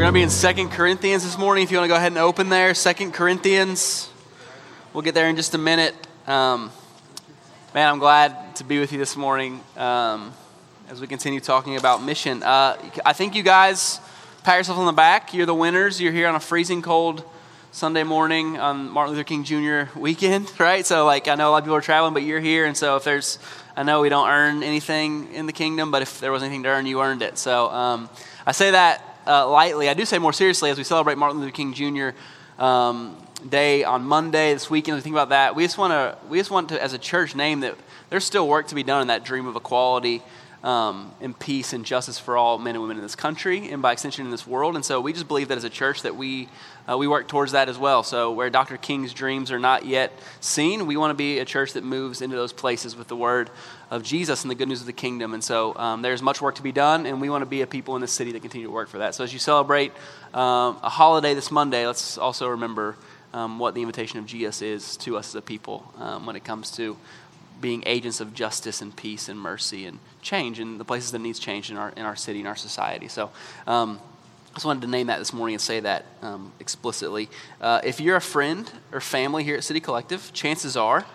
We're going to be in Second Corinthians this morning. If you want to go ahead and open there, Second Corinthians. We'll get there in just a minute. Um, man, I'm glad to be with you this morning um, as we continue talking about mission. Uh, I think you guys pat yourself on the back. You're the winners. You're here on a freezing cold Sunday morning on Martin Luther King Jr. weekend, right? So, like, I know a lot of people are traveling, but you're here, and so if there's, I know we don't earn anything in the kingdom, but if there was anything to earn, you earned it. So, um, I say that uh, lightly. I do say more seriously as we celebrate Martin Luther King Jr. Um, Day on Monday this weekend. We think about that. We just want to, we just want to, as a church, name that there's still work to be done in that dream of equality um, and peace and justice for all men and women in this country and by extension in this world. And so we just believe that as a church that we uh, we work towards that as well. So where Dr. King's dreams are not yet seen, we want to be a church that moves into those places with the word of Jesus and the good news of the kingdom. And so um, there's much work to be done, and we want to be a people in the city that continue to work for that. So as you celebrate um, a holiday this Monday, let's also remember. Um, what the invitation of Jesus is to us as a people um, when it comes to being agents of justice and peace and mercy and change in the places that needs change in our, in our city and our society. So um, just wanted to name that this morning and say that um, explicitly. Uh, if you're a friend or family here at City Collective, chances are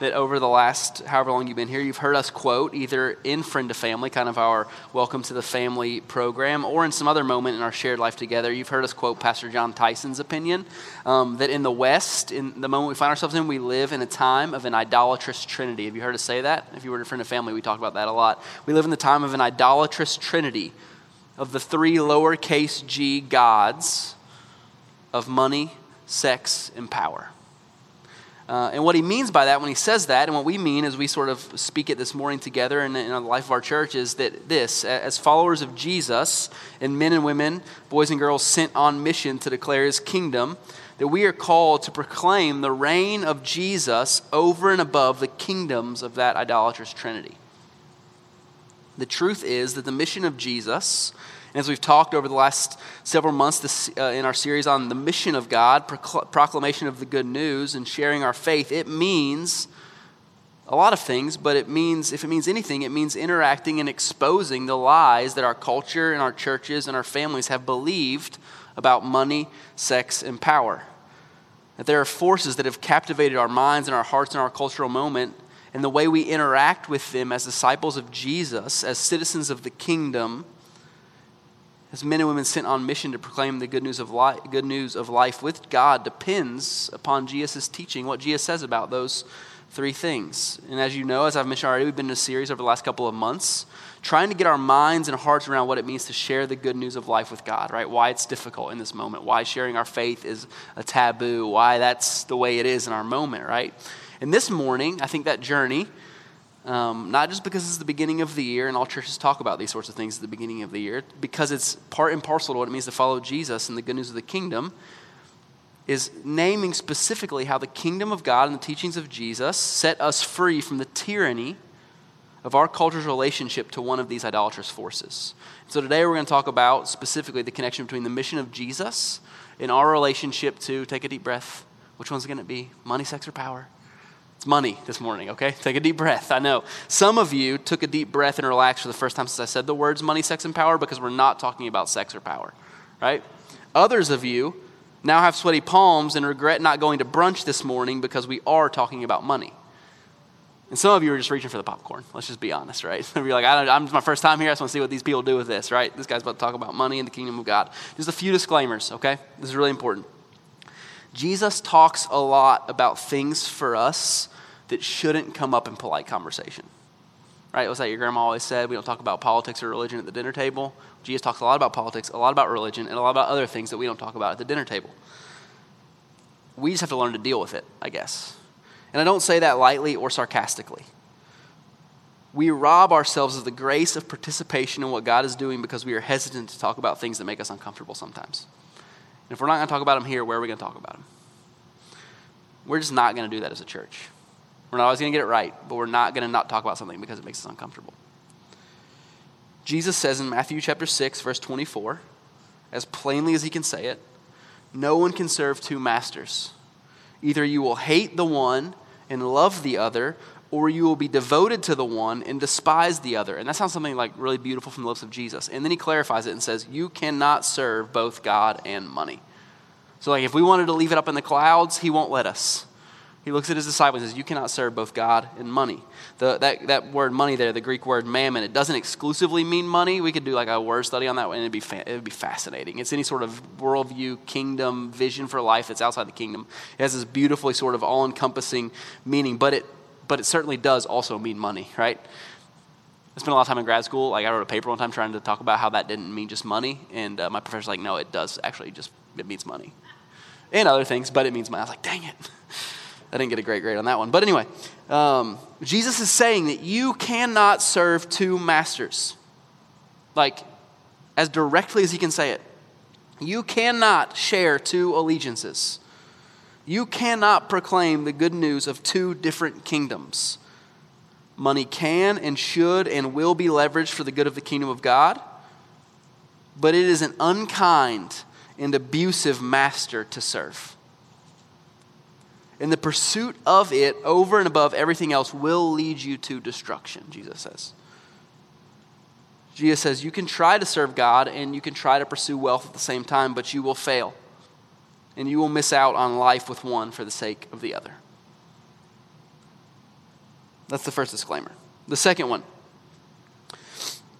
that over the last however long you've been here, you've heard us quote either in Friend to Family, kind of our Welcome to the Family program, or in some other moment in our shared life together, you've heard us quote Pastor Jon Tyson's opinion um, that in the West, in the moment we find ourselves in, we live in a time of an idolatrous trinity. Have you heard us say that? If you were a Friend to Family, we talk about that a lot. We live in the time of an idolatrous trinity of the three lowercase g gods of money, sex, and power. Uh, and what he means by that when he says that, and what we mean as we sort of speak it this morning together in, in the life of our church, is that this, as followers of Jesus, and men and women, boys and girls sent on mission to declare his kingdom, that we are called to proclaim the reign of Jesus over and above the kingdoms of that idolatrous trinity. The truth is that the mission of Jesus and as we've talked over the last several months this, uh, in our series on the mission of God, procl- proclamation of the good news, and sharing our faith, it means a lot of things, but it means, if it means anything, it means interacting and exposing the lies that our culture and our churches and our families have believed about money, sex, and power. That there are forces that have captivated our minds and our hearts in our cultural moment, and the way we interact with them as disciples of Jesus, as citizens of the kingdom as men and women sent on mission to proclaim the good news of life, good news of life with God depends upon Jesus' teaching, what Jesus says about those three things. And as you know, as I've mentioned already, we've been in a series over the last couple of months trying to get our minds and hearts around what it means to share the good news of life with God, right? Why it's difficult in this moment, why sharing our faith is a taboo, why that's the way it is in our moment, right? And this morning, I think that journey um, not just because it's the beginning of the year, and all churches talk about these sorts of things at the beginning of the year, because it's part and parcel to what it means to follow Jesus and the good news of the kingdom, is naming specifically how the kingdom of God and the teachings of Jesus set us free from the tyranny of our culture's relationship to one of these idolatrous forces. So today we're going to talk about specifically the connection between the mission of Jesus and our relationship to, take a deep breath, which one's going to be? Money, sex, or power? It's money this morning, okay? Take a deep breath. I know. Some of you took a deep breath and relaxed for the first time since I said the words money, sex, and power because we're not talking about sex or power, right? Others of you now have sweaty palms and regret not going to brunch this morning because we are talking about money. And some of you are just reaching for the popcorn. Let's just be honest, right? You're like, I am my first time here. I just want to see what these people do with this, right? This guy's about to talk about money and the kingdom of God. Just a few disclaimers, okay? This is really important. Jesus talks a lot about things for us that shouldn't come up in polite conversation. Right? What's that your grandma always said? We don't talk about politics or religion at the dinner table. Jesus talks a lot about politics, a lot about religion, and a lot about other things that we don't talk about at the dinner table. We just have to learn to deal with it, I guess. And I don't say that lightly or sarcastically. We rob ourselves of the grace of participation in what God is doing because we are hesitant to talk about things that make us uncomfortable sometimes. And if we're not going to talk about them here, where are we going to talk about them? We're just not going to do that as a church. We're not always going to get it right, but we're not going to not talk about something because it makes us uncomfortable. Jesus says in Matthew chapter 6, verse 24, as plainly as he can say it, no one can serve two masters. Either you will hate the one and love the other, or you will be devoted to the one and despise the other. And that sounds something like really beautiful from the lips of Jesus. And then he clarifies it and says, You cannot serve both God and money. So, like, if we wanted to leave it up in the clouds, he won't let us. He looks at his disciples and says, You cannot serve both God and money. The, that, that word money there, the Greek word mammon, it doesn't exclusively mean money. We could do like a word study on that and it'd be, fa- it'd be fascinating. It's any sort of worldview, kingdom, vision for life that's outside the kingdom. It has this beautifully sort of all encompassing meaning, but it but it certainly does also mean money, right? I spent a lot of time in grad school. Like I wrote a paper one time trying to talk about how that didn't mean just money, and uh, my professor's like, no, it does actually just it means money, and other things, but it means money. I was like, dang it, I didn't get a great grade on that one. But anyway, um, Jesus is saying that you cannot serve two masters, like as directly as he can say it. You cannot share two allegiances. You cannot proclaim the good news of two different kingdoms. Money can and should and will be leveraged for the good of the kingdom of God, but it is an unkind and abusive master to serve. And the pursuit of it over and above everything else will lead you to destruction, Jesus says. Jesus says you can try to serve God and you can try to pursue wealth at the same time, but you will fail and you will miss out on life with one for the sake of the other. That's the first disclaimer. The second one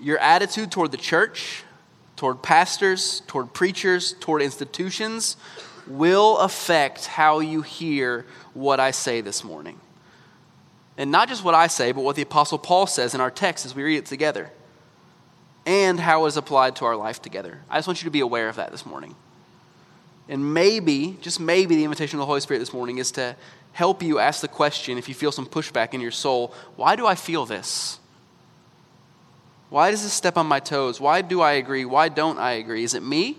your attitude toward the church, toward pastors, toward preachers, toward institutions will affect how you hear what I say this morning. And not just what I say, but what the Apostle Paul says in our text as we read it together, and how it is applied to our life together. I just want you to be aware of that this morning. And maybe, just maybe, the invitation of the Holy Spirit this morning is to help you ask the question if you feel some pushback in your soul why do I feel this? Why does this step on my toes? Why do I agree? Why don't I agree? Is it me?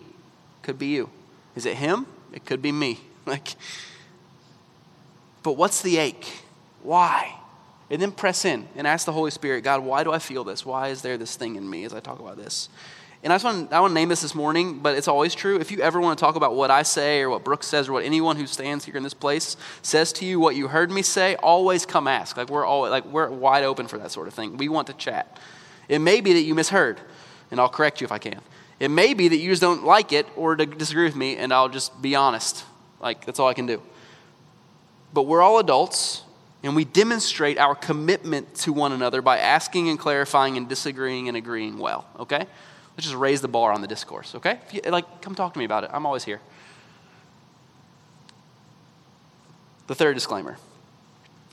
Could be you. Is it him? It could be me. Like, but what's the ache? Why? And then press in and ask the Holy Spirit, God, why do I feel this? Why is there this thing in me as I talk about this? And I just want to, I want to name this this morning, but it's always true. If you ever want to talk about what I say or what Brooks says or what anyone who stands here in this place says to you, what you heard me say, always come ask. Like we're always, like we're wide open for that sort of thing. We want to chat. It may be that you misheard, and I'll correct you if I can. It may be that you just don't like it or disagree with me, and I'll just be honest. Like that's all I can do. But we're all adults, and we demonstrate our commitment to one another by asking and clarifying and disagreeing and agreeing well. Okay? Let's just raise the bar on the discourse, okay? You, like, come talk to me about it. I'm always here. The third disclaimer.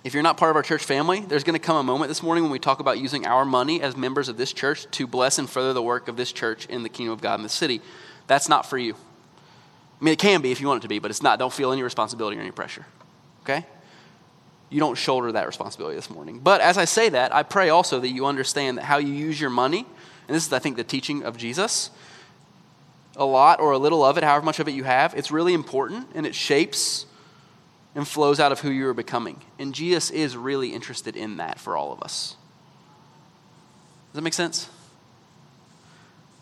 If you're not part of our church family, there's going to come a moment this morning when we talk about using our money as members of this church to bless and further the work of this church in the kingdom of God in the city. That's not for you. I mean, it can be if you want it to be, but it's not. Don't feel any responsibility or any pressure. Okay? You don't shoulder that responsibility this morning. But as I say that, I pray also that you understand that how you use your money and this is, I think, the teaching of Jesus. A lot or a little of it, however much of it you have, it's really important and it shapes and flows out of who you are becoming. And Jesus is really interested in that for all of us. Does that make sense?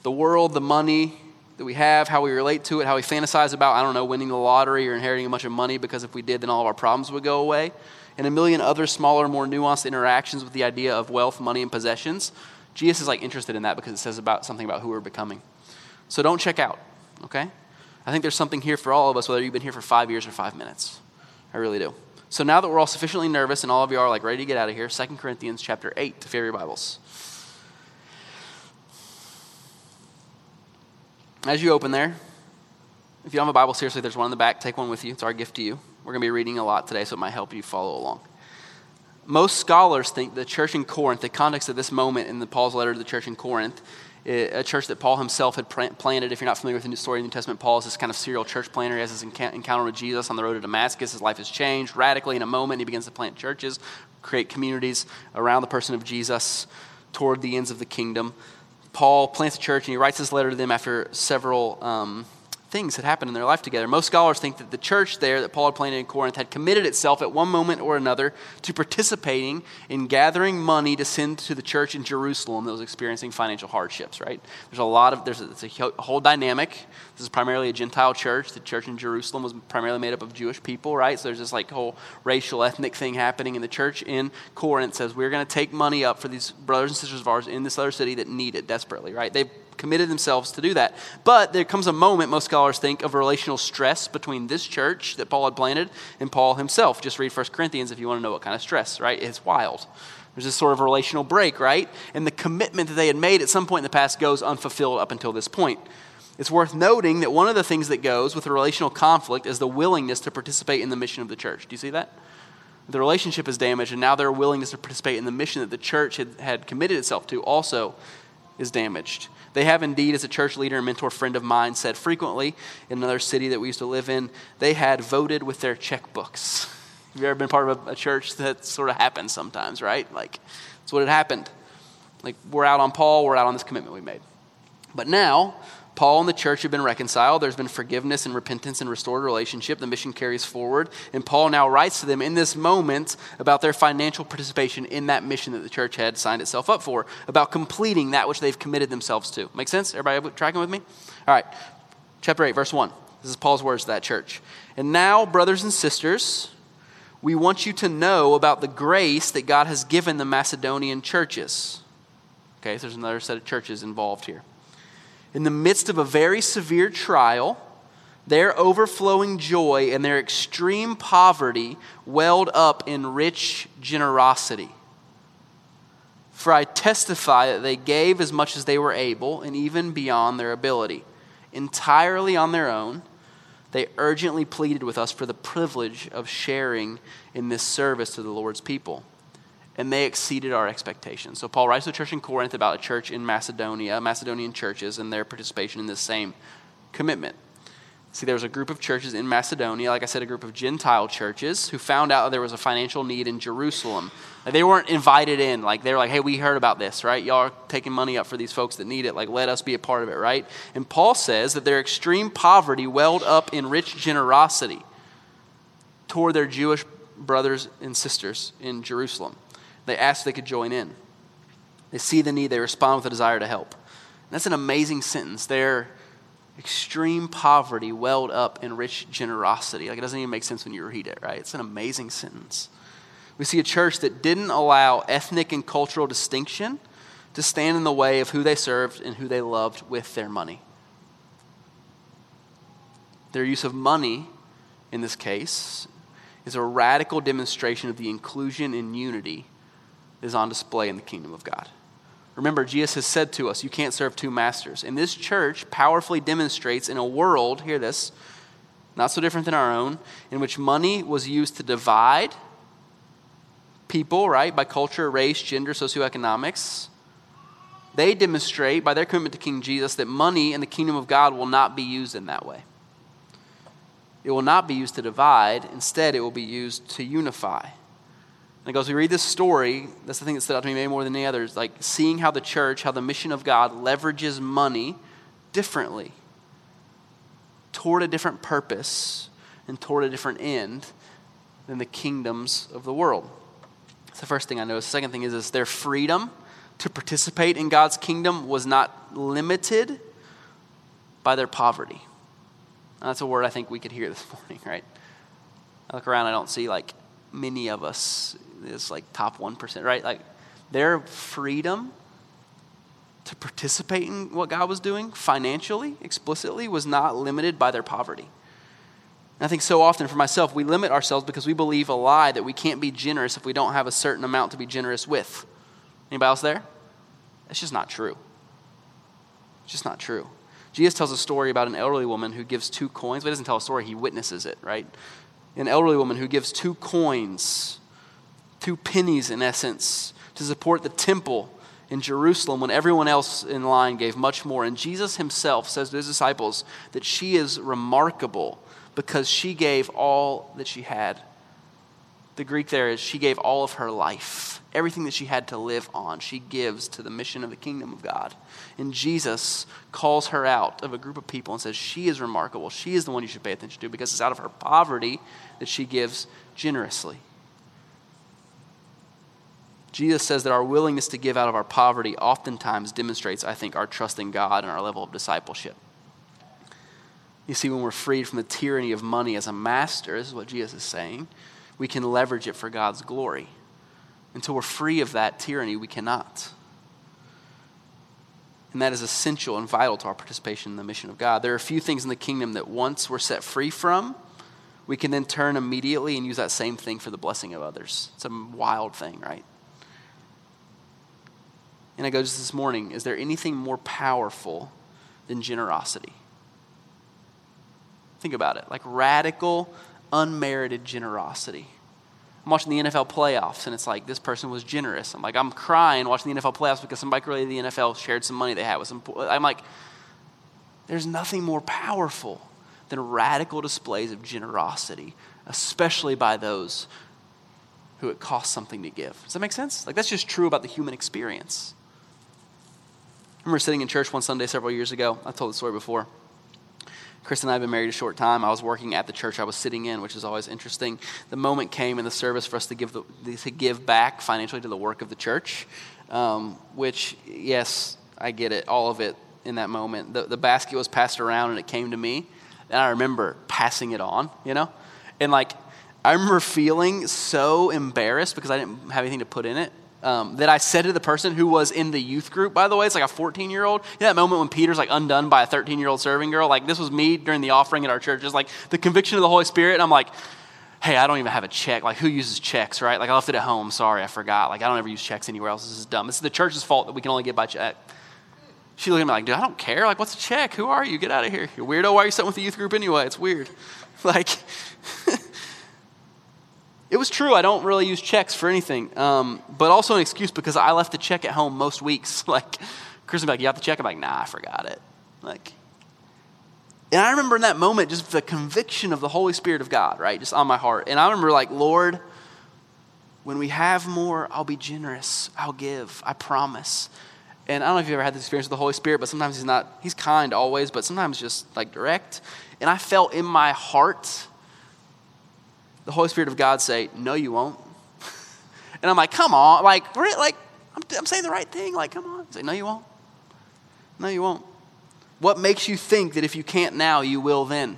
The world, the money that we have, how we relate to it, how we fantasize about, I don't know, winning the lottery or inheriting a bunch of money because if we did, then all of our problems would go away, and a million other smaller, more nuanced interactions with the idea of wealth, money, and possessions Jesus is like interested in that because it says about something about who we're becoming. So don't check out, okay? I think there's something here for all of us, whether you've been here for five years or five minutes. I really do. So now that we're all sufficiently nervous and all of you are like ready to get out of here, 2 Corinthians chapter 8, if you have your Bibles. As you open there, if you don't have a Bible, seriously, there's one in the back. Take one with you. It's our gift to you. We're going to be reading a lot today, so it might help you follow along most scholars think the church in Corinth, the context of this moment in the Paul's letter to the church in Corinth, a church that Paul himself had planted. If you're not familiar with the story of the New Testament, Paul is this kind of serial church planter. He has this encounter with Jesus on the road to Damascus. His life has changed radically in a moment. He begins to plant churches, create communities around the person of Jesus toward the ends of the kingdom. Paul plants a church and he writes this letter to them after several um, things had happened in their life together. Most scholars think that the church there that Paul had planted in Corinth had committed itself at one moment or another to participating in gathering money to send to the church in Jerusalem that was experiencing financial hardships, right? There's a lot of, there's a, it's a whole dynamic. This is primarily a Gentile church. The church in Jerusalem was primarily made up of Jewish people, right? So there's this like whole racial, ethnic thing happening. And the church in Corinth says, we're going to take money up for these brothers and sisters of ours in this other city that need it desperately, right? They've committed themselves to do that. But there comes a moment, most scholars think, of relational stress between this church that Paul had planted and Paul himself. Just read 1 Corinthians if you want to know what kind of stress, right? It's wild. There's this sort of relational break, right? And the commitment that they had made at some point in the past goes unfulfilled up until this point. It's worth noting that one of the things that goes with a relational conflict is the willingness to participate in the mission of the church. Do you see that? The relationship is damaged, and now their willingness to participate in the mission that the church had, had committed itself to also is damaged. They have indeed, as a church leader and mentor friend of mine said frequently in another city that we used to live in, they had voted with their checkbooks. Have you ever been part of a, a church that sort of happens sometimes, right? Like, that's what had happened. Like, we're out on Paul, we're out on this commitment we made. But now, Paul and the church have been reconciled. There's been forgiveness and repentance and restored relationship. The mission carries forward. And Paul now writes to them in this moment about their financial participation in that mission that the church had signed itself up for, about completing that which they've committed themselves to. Make sense? Everybody tracking with me? All right. Chapter 8, verse 1. This is Paul's words to that church. And now, brothers and sisters, we want you to know about the grace that God has given the Macedonian churches. Okay, so there's another set of churches involved here in the midst of a very severe trial, their overflowing joy and their extreme poverty welled up in rich generosity. For I testify that they gave as much as they were able, and even beyond their ability. Entirely on their own, they urgently pleaded with us for the privilege of sharing in this service to the Lord's people and they exceeded our expectations. So Paul writes to the church in Corinth about a church in Macedonia, Macedonian churches, and their participation in this same commitment. See, there was a group of churches in Macedonia, like I said, a group of Gentile churches who found out there was a financial need in Jerusalem. Like they weren't invited in. Like they were like, hey, we heard about this, right? Y'all are taking money up for these folks that need it. Like, let us be a part of it, right? And Paul says that their extreme poverty welled up in rich generosity toward their Jewish brothers and sisters in Jerusalem. They ask if they could join in. They see the need, they respond with a desire to help. And that's an amazing sentence. Their extreme poverty welled up in rich generosity. Like it doesn't even make sense when you read it, right? It's an amazing sentence. We see a church that didn't allow ethnic and cultural distinction to stand in the way of who they served and who they loved with their money. Their use of money in this case is a radical demonstration of the inclusion and unity is on display in the kingdom of God. Remember, Jesus has said to us, You can't serve two masters. And this church powerfully demonstrates in a world, hear this, not so different than our own, in which money was used to divide people, right, by culture, race, gender, socioeconomics. They demonstrate by their commitment to King Jesus that money in the kingdom of God will not be used in that way. It will not be used to divide, instead, it will be used to unify. And as we read this story, that's the thing that stood out to me maybe more than any others, like seeing how the church, how the mission of God leverages money differently toward a different purpose and toward a different end than the kingdoms of the world. That's the first thing I noticed. The second thing is, is their freedom to participate in God's kingdom was not limited by their poverty. And that's a word I think we could hear this morning, right? I look around, I don't see like many of us is like top 1%, right? Like their freedom to participate in what God was doing financially, explicitly, was not limited by their poverty. And I think so often for myself, we limit ourselves because we believe a lie that we can't be generous if we don't have a certain amount to be generous with. Anybody else there? It's just not true. It's just not true. Jesus tells a story about an elderly woman who gives two coins, but he doesn't tell a story, he witnesses it, right? An elderly woman who gives two coins two pennies in essence, to support the temple in Jerusalem when everyone else in line gave much more. And Jesus himself says to his disciples that she is remarkable because she gave all that she had The Greek there is she gave all of her life, everything that she had to live on, she gives to the mission of the kingdom of God. And Jesus calls her out of a group of people and says, She is remarkable. She is the one you should pay attention to because it's out of her poverty that she gives generously. Jesus says that our willingness to give out of our poverty oftentimes demonstrates, I think, our trust in God and our level of discipleship. You see, when we're freed from the tyranny of money as a master, this is what Jesus is saying, we can leverage it for God's glory. Until we're free of that tyranny, we cannot. And that is essential and vital to our participation in the mission of God. There are a few things in the kingdom that once we're set free from, we can then turn immediately and use that same thing for the blessing of others. It's a wild thing, right? And I go just this morning is there anything more powerful than generosity? Think about it like radical, unmerited generosity. I'm watching the NFL playoffs, and it's like this person was generous. I'm like, I'm crying watching the NFL playoffs because somebody related to the NFL shared some money they had with some. I'm like, there's nothing more powerful than radical displays of generosity, especially by those who it costs something to give. Does that make sense? Like, that's just true about the human experience. I remember sitting in church one Sunday several years ago. I've told the story before. Chris and I have been married a short time. I was working at the church I was sitting in, which is always interesting. The moment came in the service for us to give, the, to give back financially to the work of the church, um, which, yes, I get it, all of it in that moment. The, the basket was passed around and it came to me, and I remember passing it on, you know? And like, I remember feeling so embarrassed because I didn't have anything to put in it um, that I said to the person who was in the youth group, by the way, it's like a 14 year old. You know that moment when Peter's like undone by a 13 year old serving girl? Like, this was me during the offering at our church. Just like the conviction of the Holy Spirit. And I'm like, hey, I don't even have a check. Like, who uses checks, right? Like, I left it at home. Sorry, I forgot. Like, I don't ever use checks anywhere else. This is dumb. This is the church's fault that we can only get by check. She looked at me like, dude, I don't care. Like, what's a check? Who are you? Get out of here. You're weirdo. Why are you sitting with the youth group anyway? It's weird. Like, was true. I don't really use checks for anything, um, but also an excuse because I left the check at home most weeks. Like, Chris would be like, "You got the check?" I'm like, "Nah, I forgot it." Like, and I remember in that moment just the conviction of the Holy Spirit of God, right, just on my heart. And I remember like, Lord, when we have more, I'll be generous. I'll give. I promise. And I don't know if you've ever had this experience with the Holy Spirit, but sometimes he's not. He's kind always, but sometimes just like direct. And I felt in my heart the Holy Spirit of God say, No, you won't. and I'm like, Come on. Like, like I'm, I'm saying the right thing. Like, come on. Say, No, you won't. No, you won't. What makes you think that if you can't now, you will then?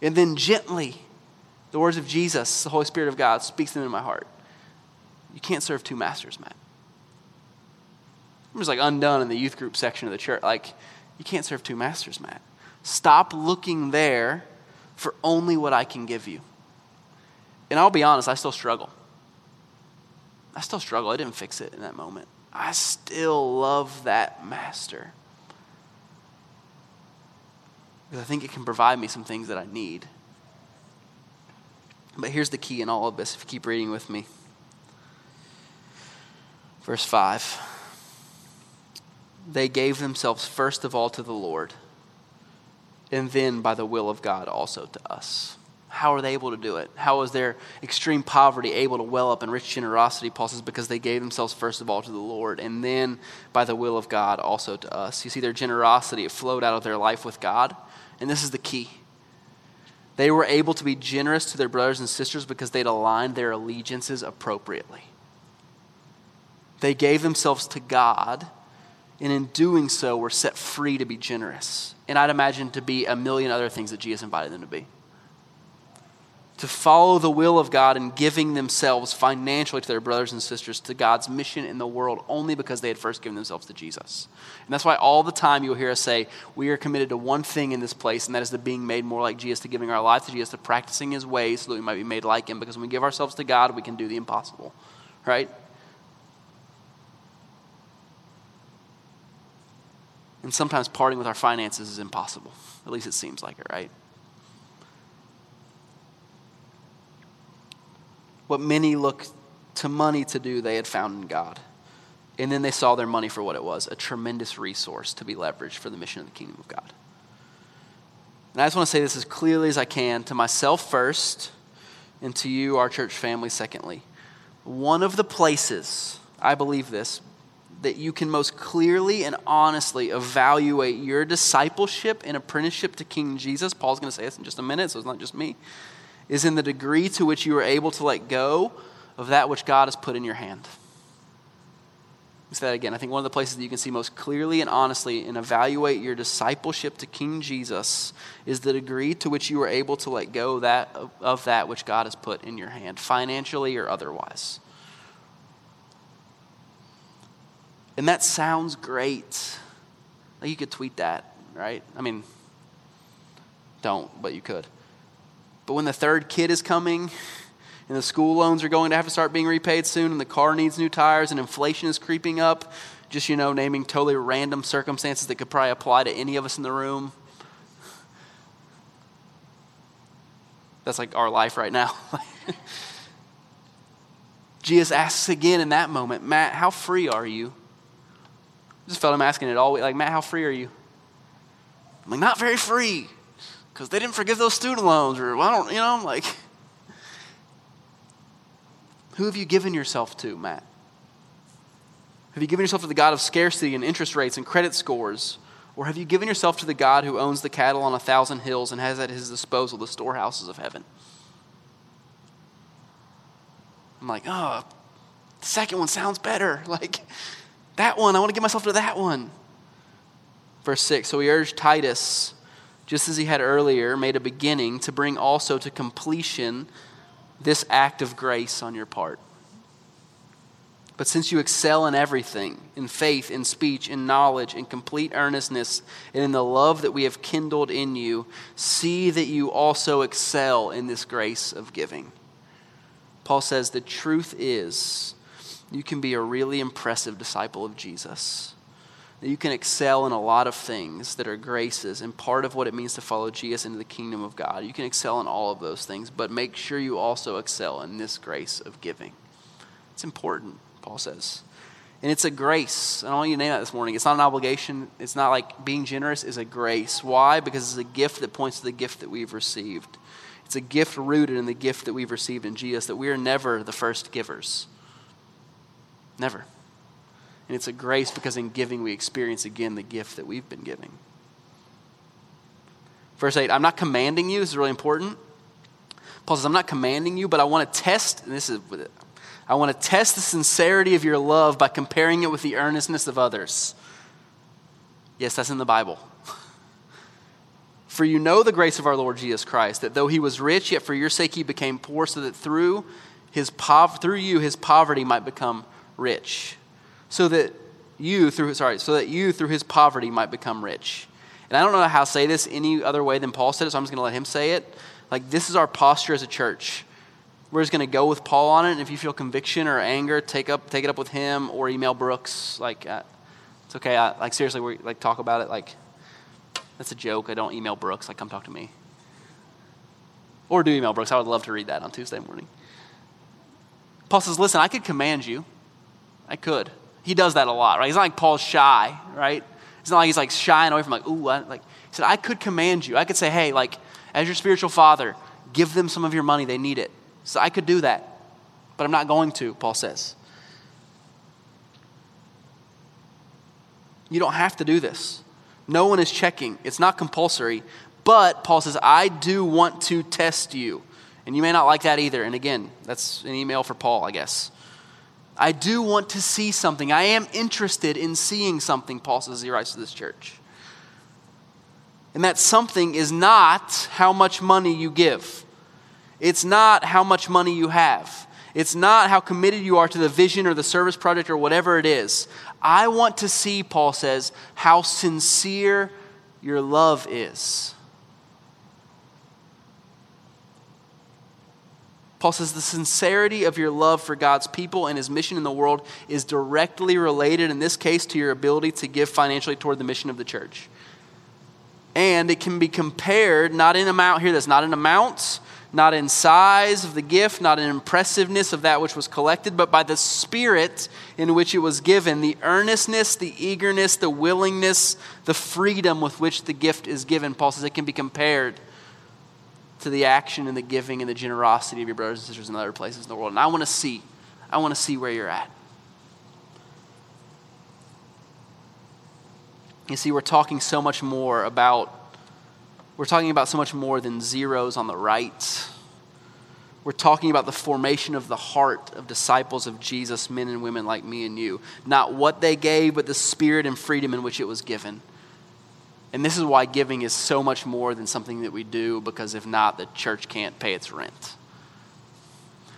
And then gently, the words of Jesus, the Holy Spirit of God, speaks them in my heart. You can't serve two masters, Matt. I'm just like undone in the youth group section of the church. Like, you can't serve two masters, Matt. Stop looking there for only what I can give you. And I'll be honest, I still struggle. I still struggle. I didn't fix it in that moment. I still love that master. Because I think it can provide me some things that I need. But here's the key in all of this, if you keep reading with me. Verse 5 They gave themselves first of all to the Lord, and then by the will of God also to us. How are they able to do it? How is their extreme poverty able to well up in rich generosity? Paul says, because they gave themselves first of all to the Lord, and then by the will of God also to us. You see, their generosity, it flowed out of their life with God, and this is the key. They were able to be generous to their brothers and sisters because they'd aligned their allegiances appropriately. They gave themselves to God, and in doing so, were set free to be generous. And I'd imagine to be a million other things that Jesus invited them to be to follow the will of God and giving themselves financially to their brothers and sisters to God's mission in the world only because they had first given themselves to Jesus. And that's why all the time you'll hear us say, we are committed to one thing in this place, and that is to being made more like Jesus, to giving our life to Jesus, to practicing his ways so that we might be made like him. Because when we give ourselves to God, we can do the impossible, right? And sometimes parting with our finances is impossible. At least it seems like it, right? What many look to money to do, they had found in God. And then they saw their money for what it was a tremendous resource to be leveraged for the mission of the kingdom of God. And I just want to say this as clearly as I can to myself first, and to you, our church family, secondly. One of the places, I believe this, that you can most clearly and honestly evaluate your discipleship and apprenticeship to King Jesus, Paul's going to say this in just a minute, so it's not just me, is in the degree to which you are able to let go of that which God has put in your hand. say that again. I think one of the places that you can see most clearly and honestly and evaluate your discipleship to King Jesus is the degree to which you are able to let go that, of that which God has put in your hand, financially or otherwise. And that sounds great. Like you could tweet that, right? I mean, don't, but you could. But when the third kid is coming, and the school loans are going to have to start being repaid soon, and the car needs new tires, and inflation is creeping up, just, you know, naming totally random circumstances that could probably apply to any of us in the room. That's like our life right now. Jesus asks again in that moment, Matt, how free are you? I just felt him asking it all week, like, Matt, how free are you? I'm like, not very free, because they didn't forgive those student loans, or well, I don't, you know, I'm like, who have you given yourself to, Matt? Have you given yourself to the God of scarcity and interest rates and credit scores? Or have you given yourself to the God who owns the cattle on a thousand hills and has at his disposal the storehouses of heaven? I'm like, oh, the second one sounds better. Like, that one, I want to give myself to that one. Verse 6 So he urged Titus, just as he had earlier made a beginning, to bring also to completion this act of grace on your part. But since you excel in everything, in faith, in speech, in knowledge, in complete earnestness, and in the love that we have kindled in you, see that you also excel in this grace of giving. Paul says the truth is you can be a really impressive disciple of Jesus. You can excel in a lot of things that are graces and part of what it means to follow Jesus into the kingdom of God. You can excel in all of those things, but make sure you also excel in this grace of giving. It's important, Paul says. And it's a grace. And I want you to name that this morning. It's not an obligation. It's not like being generous is a grace. Why? Because it's a gift that points to the gift that we've received. It's a gift rooted in the gift that we've received in Jesus, that we are never the first givers. Never. And it's a grace because in giving we experience again the gift that we've been giving. Verse 8, I'm not commanding you, this is really important. Paul says, I'm not commanding you, but I want to test, and this is I want to test the sincerity of your love by comparing it with the earnestness of others. Yes, that's in the Bible. For you know the grace of our Lord Jesus Christ, that though he was rich, yet for your sake he became poor, so that through his pov- through you his poverty might become rich, so that you through sorry, so that you through his poverty might become rich. And I don't know how to say this any other way than Paul said it, so I'm just going to let him say it. Like this is our posture as a church. We're just going to go with Paul on it. And if you feel conviction or anger, take up take it up with him or email Brooks. Like uh, it's okay. I, like seriously, we like talk about it. Like that's a joke. I don't email Brooks. Like come talk to me. Or do email Brooks. I would love to read that on Tuesday morning. Paul says, "Listen, I could command you." I could. He does that a lot, right? He's not like Paul's shy, right? It's not like he's like shying away from like, ooh, I, like he said, I could command you. I could say, hey, like, as your spiritual father, give them some of your money. They need it. So I could do that. But I'm not going to, Paul says. You don't have to do this. No one is checking. It's not compulsory. But Paul says, I do want to test you. And you may not like that either. And again, that's an email for Paul, I guess. I do want to see something. I am interested in seeing something, Paul says he writes to this church. And that something is not how much money you give, it's not how much money you have, it's not how committed you are to the vision or the service project or whatever it is. I want to see, Paul says, how sincere your love is. Paul says the sincerity of your love for God's people and his mission in the world is directly related, in this case, to your ability to give financially toward the mission of the church. And it can be compared, not in amount, here, that's not in amounts, not in size of the gift, not in impressiveness of that which was collected, but by the spirit in which it was given, the earnestness, the eagerness, the willingness, the freedom with which the gift is given. Paul says it can be compared to the action and the giving and the generosity of your brothers and sisters in other places in the world. And I want to see. I want to see where you're at. You see, we're talking so much more about, we're talking about so much more than zeros on the right. We're talking about the formation of the heart of disciples of Jesus, men and women like me and you. Not what they gave, but the spirit and freedom in which it was given. And this is why giving is so much more than something that we do, because if not, the church can't pay its rent.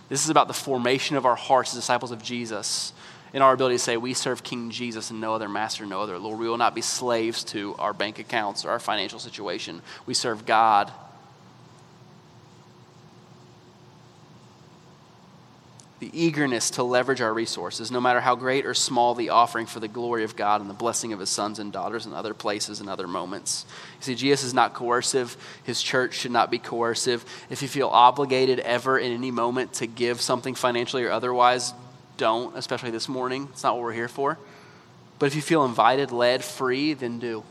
This is about the formation of our hearts as disciples of Jesus in our ability to say, we serve King Jesus and no other master, no other Lord. We will not be slaves to our bank accounts or our financial situation. We serve God the eagerness to leverage our resources, no matter how great or small the offering for the glory of God and the blessing of his sons and daughters in other places and other moments. You see, Jesus is not coercive. His church should not be coercive. If you feel obligated ever in any moment to give something financially or otherwise, don't, especially this morning. It's not what we're here for. But if you feel invited, led, free, then do.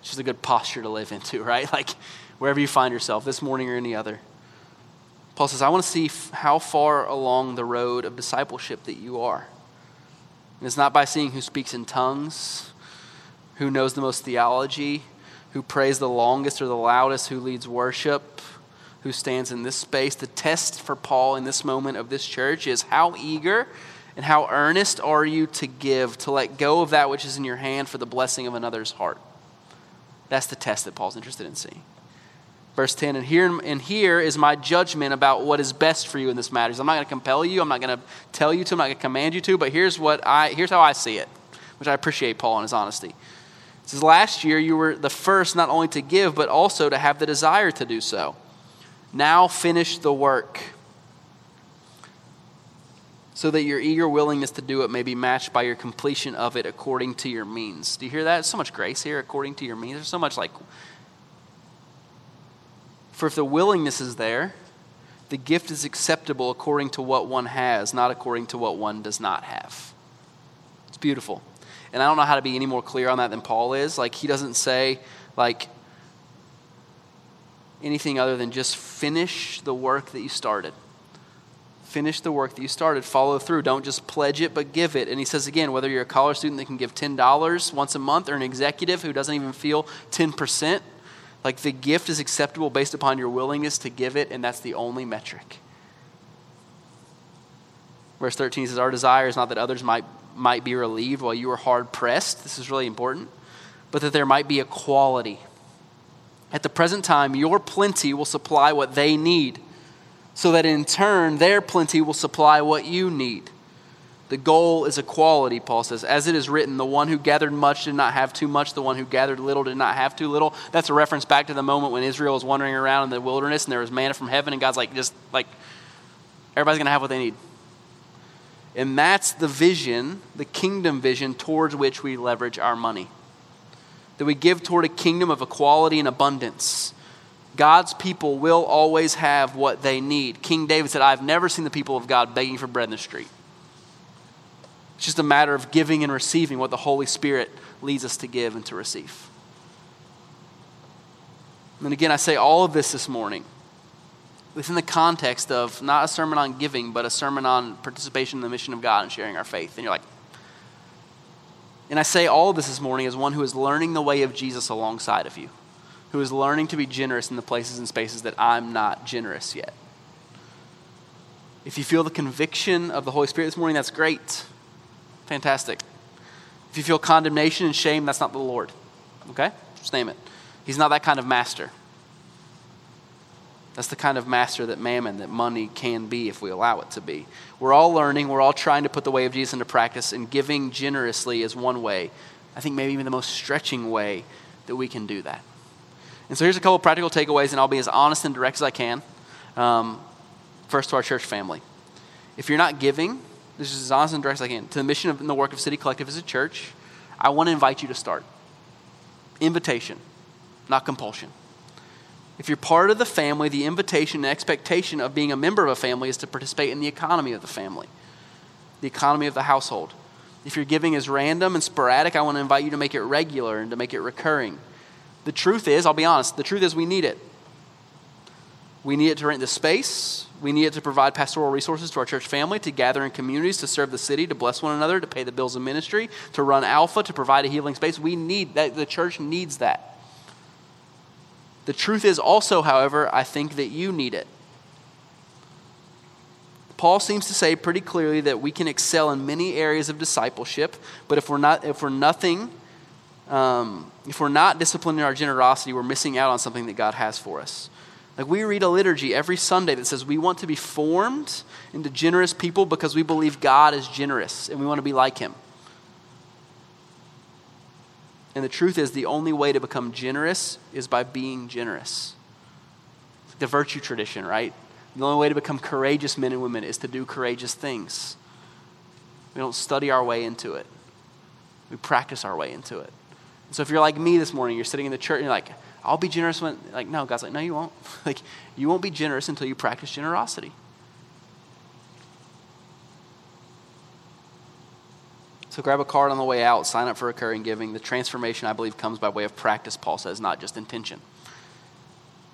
It's just a good posture to live into, right? Like wherever you find yourself, this morning or any other. Paul says, I want to see how far along the road of discipleship that you are. And it's not by seeing who speaks in tongues, who knows the most theology, who prays the longest or the loudest, who leads worship, who stands in this space. The test for Paul in this moment of this church is how eager and how earnest are you to give, to let go of that which is in your hand for the blessing of another's heart? That's the test that Paul's interested in seeing. Verse 10, and here, and here is my judgment about what is best for you in this matter. I'm not going to compel you. I'm not going to tell you to. I'm not going to command you to. But here's, what I, here's how I see it, which I appreciate Paul and his honesty. It says, Last year you were the first not only to give, but also to have the desire to do so. Now finish the work so that your eager willingness to do it may be matched by your completion of it according to your means. Do you hear that? There's so much grace here, according to your means. There's so much like for if the willingness is there, the gift is acceptable according to what one has, not according to what one does not have. It's beautiful. And I don't know how to be any more clear on that than Paul is. Like, he doesn't say, like, anything other than just finish the work that you started. Finish the work that you started. Follow through. Don't just pledge it, but give it. And he says again, whether you're a college student that can give $10 once a month or an executive who doesn't even feel 10%, like the gift is acceptable based upon your willingness to give it, and that's the only metric. Verse 13 says, Our desire is not that others might, might be relieved while you are hard pressed. This is really important, but that there might be equality. At the present time, your plenty will supply what they need, so that in turn, their plenty will supply what you need. The goal is equality, Paul says. As it is written, the one who gathered much did not have too much, the one who gathered little did not have too little. That's a reference back to the moment when Israel was wandering around in the wilderness and there was manna from heaven, and God's like, just like, everybody's going to have what they need. And that's the vision, the kingdom vision towards which we leverage our money. That we give toward a kingdom of equality and abundance. God's people will always have what they need. King David said, I've never seen the people of God begging for bread in the street. It's just a matter of giving and receiving what the Holy Spirit leads us to give and to receive. And again, I say all of this this morning within the context of not a sermon on giving, but a sermon on participation in the mission of God and sharing our faith. And you're like, and I say all of this this morning as one who is learning the way of Jesus alongside of you, who is learning to be generous in the places and spaces that I'm not generous yet. If you feel the conviction of the Holy Spirit this morning, that's great. Fantastic. If you feel condemnation and shame, that's not the Lord. Okay? Just name it. He's not that kind of master. That's the kind of master that mammon, that money can be if we allow it to be. We're all learning. We're all trying to put the way of Jesus into practice, and giving generously is one way. I think maybe even the most stretching way that we can do that. And so here's a couple practical takeaways, and I'll be as honest and direct as I can. Um, first, to our church family. If you're not giving, this is as honest and direct as I can, to the mission of, and the work of City Collective as a church, I want to invite you to start. Invitation, not compulsion. If you're part of the family, the invitation and expectation of being a member of a family is to participate in the economy of the family, the economy of the household. If your giving is random and sporadic, I want to invite you to make it regular and to make it recurring. The truth is, I'll be honest, the truth is we need it. We need it to rent the space. We need it to provide pastoral resources to our church family, to gather in communities, to serve the city, to bless one another, to pay the bills of ministry, to run Alpha, to provide a healing space. We need that. The church needs that. The truth is also, however, I think that you need it. Paul seems to say pretty clearly that we can excel in many areas of discipleship, but if we're not, if we're nothing, um, if we're not disciplined in our generosity, we're missing out on something that God has for us. Like we read a liturgy every Sunday that says we want to be formed into generous people because we believe God is generous and we want to be like him. And the truth is, the only way to become generous is by being generous. The virtue tradition, right? The only way to become courageous men and women is to do courageous things. We don't study our way into it, we practice our way into it. And so if you're like me this morning, you're sitting in the church and you're like, I'll be generous when, like, no, God's like, no, you won't. like, you won't be generous until you practice generosity. So grab a card on the way out, sign up for recurring giving. The transformation, I believe, comes by way of practice, Paul says, not just intention.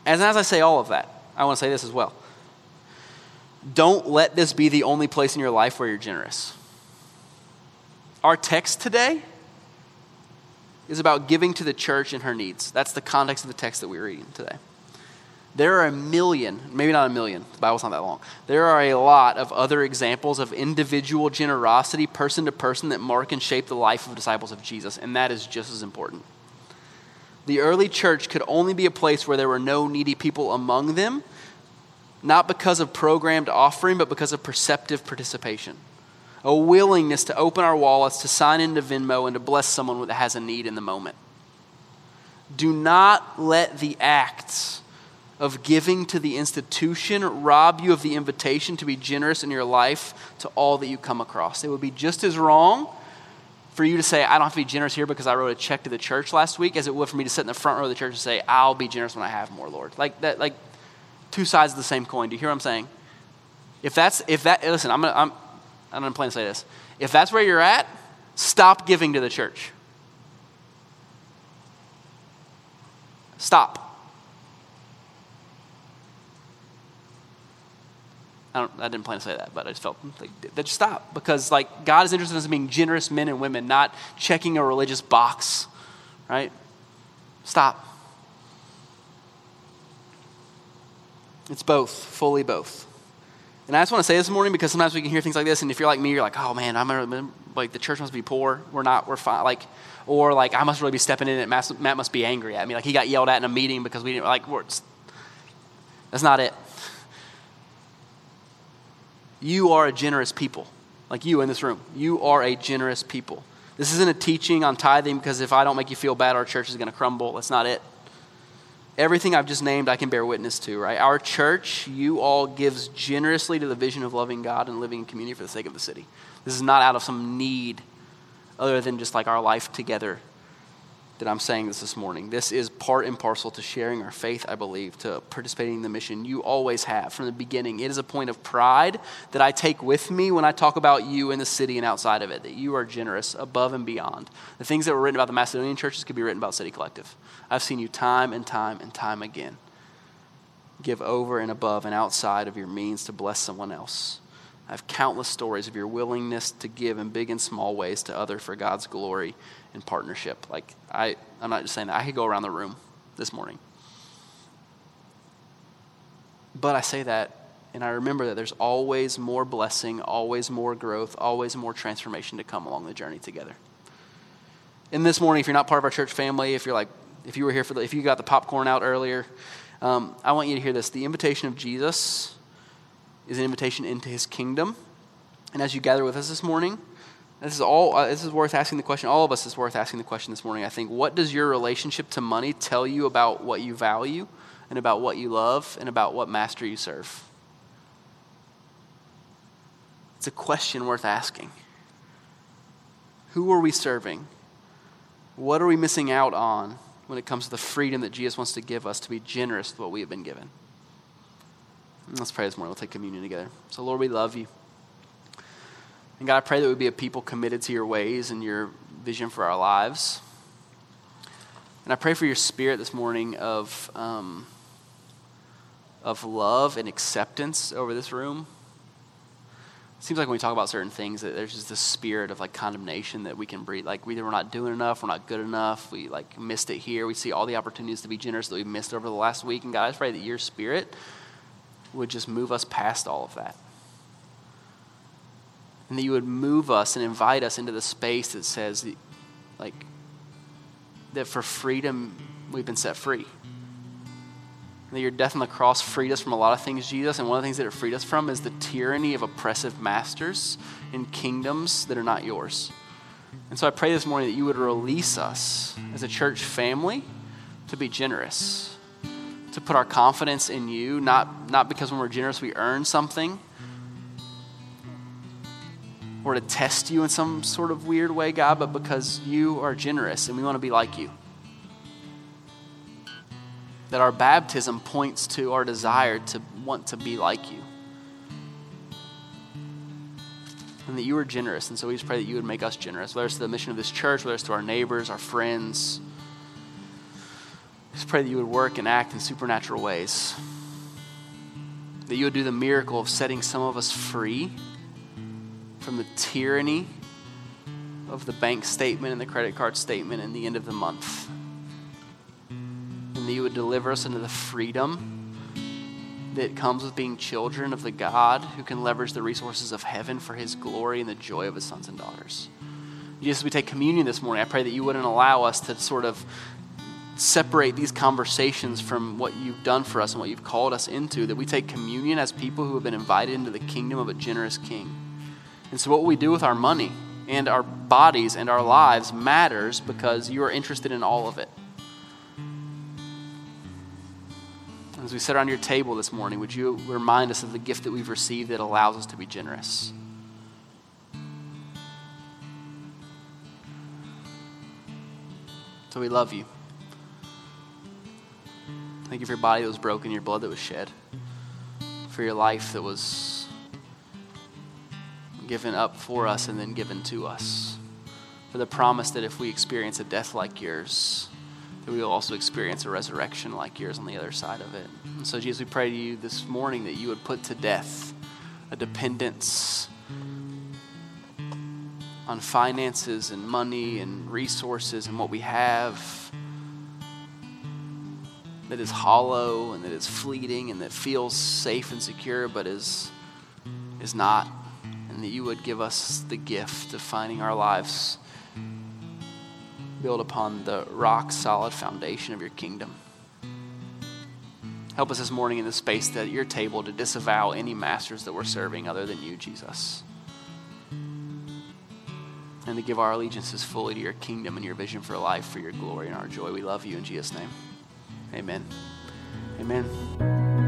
And as I say all of that, I want to say this as well. Don't let this be the only place in your life where you're generous. Our text today is about giving to the church and her needs. That's the context of the text that we're reading today. There are a million, maybe not a million, the Bible's not that long. There are a lot of other examples of individual generosity, person to person, that mark and shape the life of disciples of Jesus, and that is just as important. The early church could only be a place where there were no needy people among them, not because of programmed offering, but because of perceptive participation a willingness to open our wallets, to sign into Venmo, and to bless someone that has a need in the moment. Do not let the acts of giving to the institution rob you of the invitation to be generous in your life to all that you come across. It would be just as wrong for you to say, I don't have to be generous here because I wrote a check to the church last week, as it would for me to sit in the front row of the church and say, I'll be generous when I have more, Lord. Like that, like two sides of the same coin. Do you hear what I'm saying? If that's if that listen, I'm gonna I'm I'm going to plan to say this. If that's where you're at, stop giving to the church. Stop. I, I, didn't plan to say that, but I just felt like that. Stop because like God is interested in us being generous men and women, not checking a religious box, right? Stop. It's both, fully both. And I just want to say this morning because sometimes we can hear things like this, and if you're like me, you're like, oh man, I'm like the church must be poor. We're not. We're fine. Like, or like I must really be stepping in, and Matt, Matt must be angry at me. Like he got yelled at in a meeting because we didn't like. that's not it. You are a generous people, like you in this room. You are a generous people. This isn't a teaching on tithing because if I don't make you feel bad, our church is going to crumble. That's not it everything I've just named, I can bear witness to, right? Our church, you all gives generously to the vision of loving God and living in community for the sake of the city. This is not out of some need other than just like our life together that I'm saying this this morning. This is part and parcel to sharing our faith, I believe, to participating in the mission. You always have from the beginning. It is a point of pride that I take with me when I talk about you in the city and outside of it, that you are generous above and beyond. The things that were written about the Macedonian churches could be written about City Collective. I've seen you time and time and time again give over and above and outside of your means to bless someone else. I have countless stories of your willingness to give in big and small ways to other for God's glory and partnership. Like I, I'm not just saying that. I could go around the room this morning. But I say that and I remember that there's always more blessing, always more growth, always more transformation to come along the journey together. And this morning, if you're not part of our church family, if you're like, if you were here for the, if you got the popcorn out earlier, um, I want you to hear this. The invitation of Jesus is an invitation into his kingdom. And as you gather with us this morning, this is all uh, this is worth asking the question. All of us is worth asking the question this morning. I think what does your relationship to money tell you about what you value and about what you love and about what master you serve? It's a question worth asking. Who are we serving? What are we missing out on when it comes to the freedom that Jesus wants to give us to be generous with what we have been given? Let's pray this morning. We'll take communion together. So, Lord, we love you. And God, I pray that we be a people committed to your ways and your vision for our lives. And I pray for your spirit this morning of, um, of love and acceptance over this room. It seems like when we talk about certain things that there's just this spirit of like condemnation that we can breathe. Like either we're not doing enough, we're not good enough, we like missed it here. We see all the opportunities to be generous that we missed over the last week. And God, I pray that your spirit would just move us past all of that. And that you would move us and invite us into the space that says, like, that for freedom we've been set free that your death on the cross freed us from a lot of things, Jesus. And one of the things that it freed us from is the tyranny of oppressive masters in kingdoms that are not yours. And so I pray this morning that you would release us as a church family to be generous, to put our confidence in you, not, not because when we're generous we earn something or to test you in some sort of weird way, God, but because you are generous and we want to be like you that our baptism points to our desire to want to be like you. And that you are generous. And so we just pray that you would make us generous, whether it's to the mission of this church, whether it's to our neighbors, our friends. Just pray that you would work and act in supernatural ways. That you would do the miracle of setting some of us free from the tyranny of the bank statement and the credit card statement and the end of the month and that you would deliver us into the freedom that comes with being children of the God who can leverage the resources of heaven for his glory and the joy of his sons and daughters. Jesus, as we take communion this morning. I pray that you wouldn't allow us to sort of separate these conversations from what you've done for us and what you've called us into, that we take communion as people who have been invited into the kingdom of a generous king. And so, what we do with our money and our bodies and our lives matters because you are interested in all of it. As we sit around your table this morning, would you remind us of the gift that we've received that allows us to be generous? So we love you. Thank you for your body that was broken, your blood that was shed, for your life that was given up for us and then given to us, for the promise that if we experience a death like yours, that we will also experience a resurrection like yours on the other side of it. And so, Jesus, we pray to you this morning that you would put to death a dependence on finances and money and resources and what we have that is hollow and that is fleeting and that feels safe and secure but is, is not. And that you would give us the gift of finding our lives built upon the rock solid foundation of your kingdom. Help us this morning in the space at your table to disavow any masters that we're serving other than you, Jesus. And to give our allegiances fully to your kingdom and your vision for life, for your glory and our joy. We love you in Jesus' name. Amen. Amen.